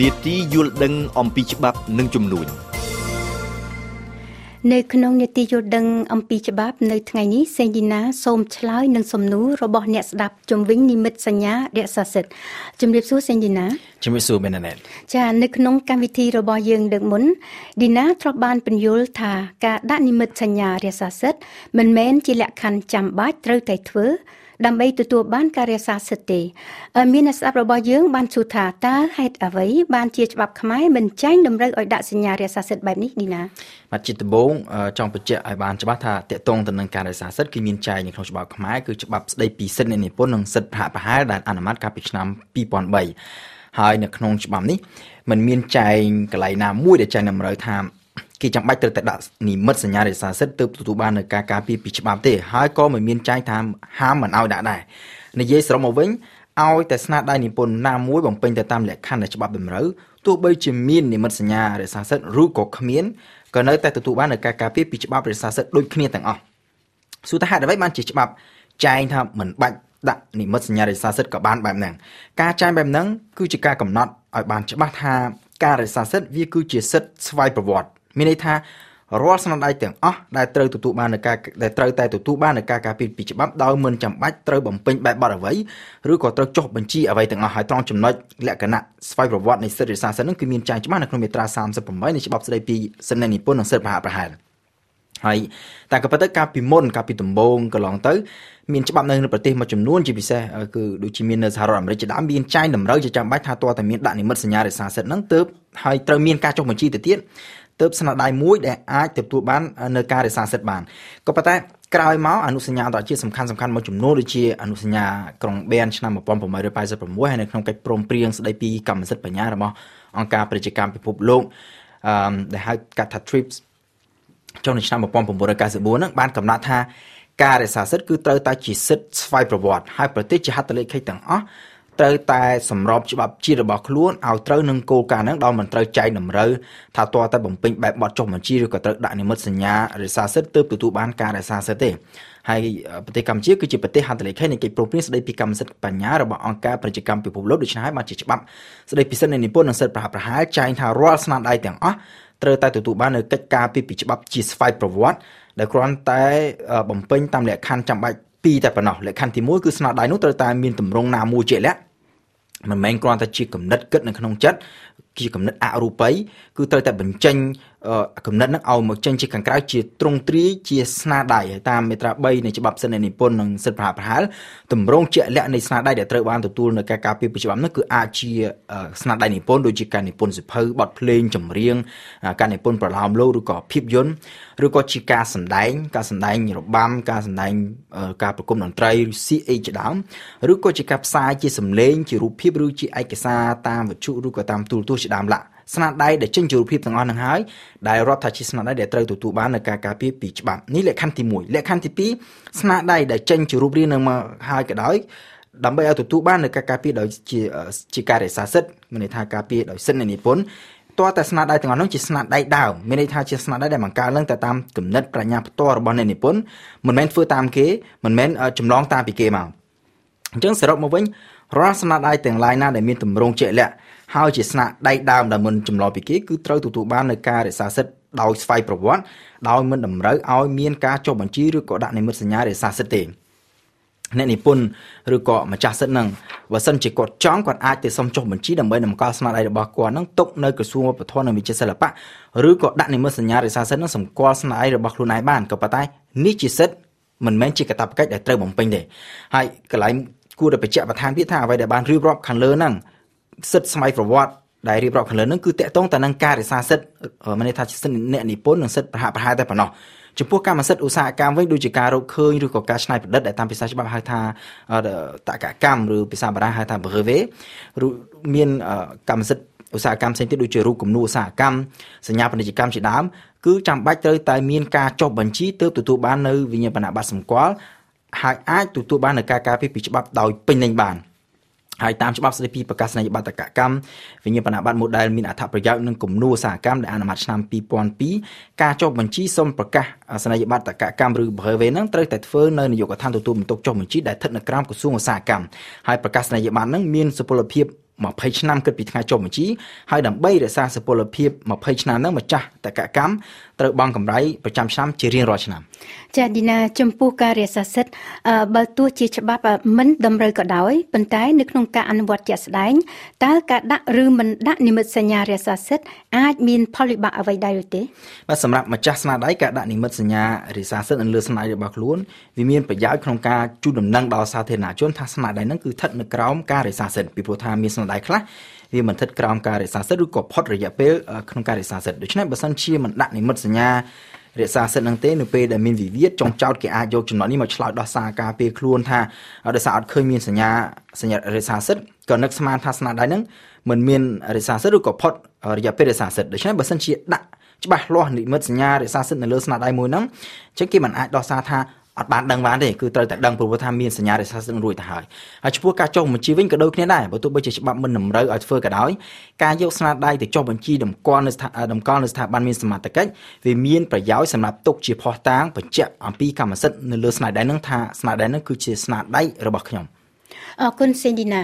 នេតិយល់ដឹងអំពីច្បាប់និងជំនួញនៅក្នុងនេតិយល់ដឹងអំពីច្បាប់នៅថ្ងៃនេះសេងឌីណាសូមឆ្លើយនឹងសំណួររបស់អ្នកស្ដាប់ជំវិញនិមិត្តសញ្ញារក្សាសិទ្ធិជំរាបសួរសេងឌីណាជំរាបសួរមែនណែចានៅក្នុងកម្មវិធីរបស់យើងដឹកមុនឌីណាធ្លាប់បានបញ្យល់ថាការដាក់និមិត្តសញ្ញារក្សាសិទ្ធិមិនមែនជាលក្ខខណ្ឌចាំបាច់ត្រូវតែធ្វើ ដើម្បីទទួលបានការរក្សាសិទ្ធិទេមានអ្នកស្ដាប់របស់យើងបានសួរថាតើហេតុអ្វីបានជាច្បាប់ខ្មែរមិនចែងតម្រូវឲ្យដាក់សញ្ញារក្សាសិទ្ធិបែបនេះឌីណាបាទជាដំបូងចង់បញ្ជាក់ឲ្យបានច្បាស់ថាតកតងទៅនឹងការរក្សាសិទ្ធិគឺមានចែងនៅក្នុងច្បាប់ខ្មែរគឺច្បាប់ស្ដីពីសិទ្ធិនិពន្ធនិងសិទ្ធិប្រហាក់ប្រហែលដែលអនុម័តកាលពីឆ្នាំ2003ហើយនៅក្នុងច្បាប់នេះมันមានចែងកន្លែងណាមួយដែលចែងតម្រូវថា គេចាំបាច់ត្រូវតែដាក់និមិត្តសញ្ញារក្សាសិទ្ធិទើបទទួលបាននៅការការពារពីច្បាប់ទេហើយក៏មិនមានចែងថាហាមមិនឲ្យដាក់ដែរនិយាយសរុបមកវិញឲ្យតែស្នាដៃនិពន្ធណាមួយបំពេញទៅតាមលក្ខខណ្ឌដែលច្បាប់តម្រូវទោះបីជាមាននិមិត្តសញ្ញារក្សាសិទ្ធិឬក៏គ្មានក៏នៅតែទទួលបាននៅការការពារពីច្បាប់រក្សាសិទ្ធិដូចគ្នាទាំងអស់សួរថាហេតុអ្វីបានជាច្បាប់ចែងថាមិនបាច់ដាក់និមិត្តសញ្ញារក្សាសិទ្ធិក៏បានបែបហ្នឹងការចែងបែបហ្នឹងគឺជាការកំណត់ឲ្យបានច្បាស់ថាការរក្សាសិទ្ធិវាគឺជាសិទ្ធិស្វ័យប្រវត្តិ មានន័យថារាល់ស្នាដៃទាំងអស់ដែលត្រូវទទួលបាននៅការដែលត្រូវតែទទួលបាននៅការការពារពីច្បាប់ដោយមិនចាំបាច់ត្រូវបំពេញបែបបទអ្វីឬក៏ត្រូវចុះបញ្ជីអ្វីទាំងអស់ហើយត្រង់ចំណុចលក្ខណៈស្វ័យប្រវត្តិនៃសិទ្ធិរិសាសិទ្ធិនឹងគឺមានចែងច្បាស់នៅក្នុងមាត្រា38នៃច្បាប់ស្តីពីសិទ្ធិនិពន្ធនិងសិទ្ធិប្រហាក់ប្រហែលហើយតែក៏ប៉ុន្តែកាលពីមុនកាលពីដំបូងកន្លងទៅមានច្បាប់នៅប្រទេសមួយចំនួនជាពិសេសគឺដូចជាមាននៅសហរដ្ឋអាមេរិកជាដើមមានចែងតម្រូវជាចាំបាច់ថាតើតែមានដាក់និមិត្តសញ្ញារិសាសិទ្ធិហ្នឹងទើបហើយត្រូវមានការចុះបញ្ជីទៅទៀត ទើបស្នាដៃមួយដែលអាចទទួលបាននៅការរក្សាសិទ្ធិបានក៏ប៉ុន្តែក្រោយមកអនុសញ្ញាអន្តរជាតិសំខាន់សំខាន់មួយចំនួនដូចជាអនុសញ្ញាក្រុងប៊ែនឆ្នាំ1886ហើយនៅក្នុងកិច្ចព្រមព្រៀងស្តីពីកម្មសិទ្ធិបញ្ញារបស់អង្គការប្រជាកម្មពិភពលោកអឺដែលហៅកាត់ថា TRIPS ចុងនៅឆ្នាំ1994ហ្នឹងបានកំណត់ថាការរក្សាសិទ្ធិគឺត្រូវតែជាសិទ្ធិស្វ័យប្រវត្តិហើយប្រទេសជាហត្ថលេខីទាំងអស់ ត្រូវតែសម្របច្បាប់ជាតិរបស់ខ្លួនឲ្យត្រូវនឹងគោលការណ៍ហ្នឹងដោយមិនត្រូវចែកតម្រូវថាតើតែបំពេញបែបបទចុះបញ្ជីឬក៏ត្រូវដាក់និមិត្តសញ្ញារក្សាសិទ្ធិទើបទទួលបានការរក្សាសិទ្ធិទេហើយប្រទេសកម្ពុជាគឺជាប្រទេសហត្ថលេខីនៃកិច្ចព្រមព្រៀងស្តីពីកម្មសិទ្ធិបញ្ញារបស់អង្គការប្រជាកម្មពិភពលោកដូច្នេះហើយបានជាច្បាប់ស្តីពីសិទ្ធិនិពន្ធនិងសិទ្ធិប្រហាក់ប្រហែលចែងថារាល់ស្នាដៃទាំងអស់ត្រូវតែទទួលបាននៅកិច្ចការពីពីច្បាប់ជាស្វ័យប្រវត្តិដែលគ្រាន់តែបំពេញតាមលក្ខខណ្ឌចាំបាច់ ពីរតែប៉ុណ្ណោះលក្ខខណ្ឌទី1គឺស្នាដៃនោះត្រូវតែមានទម្រង់ណាមួយជាក់លាក់មិនមែនគ្រាន់តែជាគំនិតគិតនៅក្នុងចិត្តជាគំនិតអរូបីគឺត្រូវតែបញ្ចេញ គំនិតហ្នឹងឲ្យមកចេញជាខាងក្រៅជាទ្រង់ទ្រាយជាស្នាដៃហើយតាមមេត្រា3នៃច្បាប់សិទ្ធិនិពន្ធនិងសិទ្ធិប្រហាក់ប្រហែលតម្រងជាក់លាក់នៃស្នាដៃដែលត្រូវបានទទួលនៅការការពារពីច្បាប់នោះគឺអាចជាស្នាដៃនិពន្ធដូចជាការនិពន្ធសិភៅបទភ្លេងចម្រៀងការនិពន្ធប្រឡោមលោកឬក៏ភាពយន្តឬក៏ជាការសម្ដែង ការសម្ដែងរបាំការសម្ដែងការប្រគំតន្ត្រីឬ CA ជាដើមឬក៏ជាការផ្សាយជាសម្លេងជារូបភាពឬជាឯកសារតាមវិទ្យុឬក៏តាមទូរទស្សន៍ជាដើមឡា ស្នាដៃដែលចេញជារូបភាពទាំងអស់នឹងហើយដែលរដ្ឋថាជាស្នាដៃដែលត្រូវទទួលបាននៅការការពារពីច្បាប់នេះលក្ខខណ្ឌទី1លក្ខខណ្ឌទី2ស្នាដៃដែលចេញជារូបរាងនឹងមកហើយក៏ដោយដើម្បីឲ្យទទួលបាននៅការការពារដោយជាជាការរក្សាសិទ្ធិមានន័យថាការពារដោយសិទ្ធិនៃនិពន្ធតើតែស្នាដៃទាំងអស់នោះជាស្នាដៃដើមមានន័យថាជាស្នាដៃដែលបង្កើតឡើងទៅតាមគំនិតប្រាជ្ញាផ្ទាល់របស់អ្នកនិពន្ធមិនមែនធ្វើតាមគេមិនមែនចម្លងតាមពីគេមកអញ្ចឹងសរុបមកវិញរាល់ស្នាដៃទាំងឡាយណាដែលមានទម្រង់ជាក់លាក់ ហើយជាស្នាដៃដើមដែលមិនចម្លងពីគេគឺត្រូវទទួលបាននៅការរក្សាសិទ្ធិដោយស្វ័យប្រវត្តិដោយមិនតម្រូវឲ្យមានការចុះបញ្ជីឬក៏ដាក់និមិត្តសញ្ញារក្សាសិទ្ធិទេអ្នកនិពន្ធឬក៏ម្ចាស់សិទ្ធិនឹងបើសិនជាគាត់ចង់គាត់អាចទៅសុំចុះបញ្ជីដើម្បីតម្កល់ស្នាដៃរបស់គាត់នឹងទុកនៅក្រសួងវប្បធម៌និងវិចិត្រសិល្បៈឬក៏ដាក់និមិត្តសញ្ញារក្សាសិទ្ធិនឹងសម្គាល់ស្នាដៃរបស់ខ្លួនឯងបានក៏ប៉ុន្តែនេះជាសិទ្ធិមិនមែនជាកាតព្វកិច្ចដែលត្រូវបំពេញទេហើយកន្លែងគួរតែបញ្ជាក់បន្ថែមទៀតថាអ្វីដែលបានរៀបរាប់ខាងលើហ្នឹង សិទ្ធិស្ម័យប្រវត្តិដែលរៀបរាប់ខាងលើហ្នឹងគឺតកតងទៅនឹងការរក្សាសិទ្ធិមានន័យថាសិទ្ធិអ្នកនិពន្ធនិងសិទ្ធិប្រហាក់ប្រហែលតែប៉ុណ្ណោះចំពោះកម្មសិទ្ធិឧស្សាហកម្មវិញដូចជាការរកឃើញឬក៏ការច្នៃប្រឌិតដែលតាមភាសាច្បាប់ហៅថាតកកម្មឬភាសាបារាំងហៅថា brevet ឬមានកម្មសិទ្ធិឧស្សាហកម្មផ្សេងទៀតដូចជារូបគំនូរឧស្សាហកម្មសញ្ញាពាណិជ្ជកម្មជាដើមគឺចាំបាច់ត្រូវតែមានការចុះបញ្ជីទើបទទួលបាននៅវិញ្ញាបនបត្រសម្គាល់ហើយអាចទទួលបាននៅការការពារពីច្បាប់ដោយពេញលេញបាន។ ហើយតាមច្បាប់ស្តីពីប្រកាសនីយបត្រកម្មវិញ្ញាបនបត្រ model មានអត្ថប្រយោជន៍និងគំនូរឧស្សាហកម្មដែលអនុម័តឆ្នាំ2002ការចុះបញ្ជីសុំប្រកាសសនីយបត្រកម្មឬ brevet នឹងត្រូវតែធ្វើនៅនាយកដ្ឋានទទួលបន្ទុកចុះបញ្ជីដែលស្ថិតនៅក្រោមក្រសួងឧស្សាហកម្មហើយប្រកាសនីយបត្រនឹងមានសុពលភាព20ឆ្នាំគិតពីថ្ងៃចុះបញ្ជីហើយដើម្បីរក្សាសុពលភាព20ឆ្នាំហ្នឹងម្ចាស់តកកម្ម ត្រូវបង់កម្រៃប្រចាំឆ្នាំជារៀងរាល់ឆ្នាំចាឌីណាចំពោះការរក្សាសិទ្ធិបើទោះជាច្បាប់មិនតម្រូវក៏ដោយប៉ុន្តែនៅក្នុងការអនុវត្តជាក់ស្ដែងតើការដាក់ឬមិនដាក់និមិត្តសញ្ញារក្សាសិទ្ធិអាចមានផលវិបាកអ្វីដែរឬទេបាទសម្រាប់ម្ចាស់ស្នាដៃការដាក់និមិត្តសញ្ញារក្សាសិទ្ធិនៅលើស្នាដៃរបស់ខ្លួនវាមានប្រយោជន៍ក្នុងការជូនដំណឹងដល់សាធារណជនថាស្នាដៃហ្នឹងគឺស្ថិតនៅក្រោមការរក្សាសិទ្ធិពីព្រោះថាមានស្នាដៃខ្លះវាមិនស្ថិតក្រោមការរក្សាសិទ្ធិឬក៏ផុតរយៈពេលក្នុងការរក្សាសិទ្ធិដូច្នេះបើសិនជាមិនដាក់និមិត្តសញ្ញារក្សាសិទ្ធិនឹងទេនៅពេលដែលមានវិវាទចុងចោតគេអាចយកចំណុចនេះមកឆ្លើយដោះសារការពារខ្លួនថាដោយសារអត់ឃើញមានសញ្ញាសញ្ញារក្សាសិទ្ធិក៏នឹកស្មានថាស្នាដៃហ្នឹងមិនមានរក្សាសិទ្ធិឬក៏ផុតរយៈពេលរក្សាសិទ្ធិដូច្នេះបើសិនជាដាក់ច្បាស់លាស់និមិត្តសញ្ញារក្សាសិទ្ធិនៅលើស្នាដៃមួយហ្នឹងអញ្ចឹងគេមិនអាចដោះសារថា អត់បានដឹងបានទេគឺត្រូវតែដឹងព្រោះថាមានសញ្ញារក្សាសិទ្ធិរួចទៅហើយហើយចំពោះការចុះបញ្ជីវិញក៏ដូចគ្នាដែរបើទោះបីជាច្បាប់មិនតម្រូវឲ្យធ្វើក៏ដោយការយកស្នាដៃទៅចុះបញ្ជីតម្កល់នៅស្ថាតម្កល់នៅស្ថាប័នមានសមត្ថកិច្ចវាមានប្រយោជន៍សម្រាប់ទុកជាភស្តុតាងបញ្ជាក់អំពីកម្មសិទ្ធិនៅលើស្នាដៃហ្នឹងថាស្នាដៃហ្នឹងគឺជាស្នាដៃរបស់ខ្ញុំអរគុណសេនឌីណា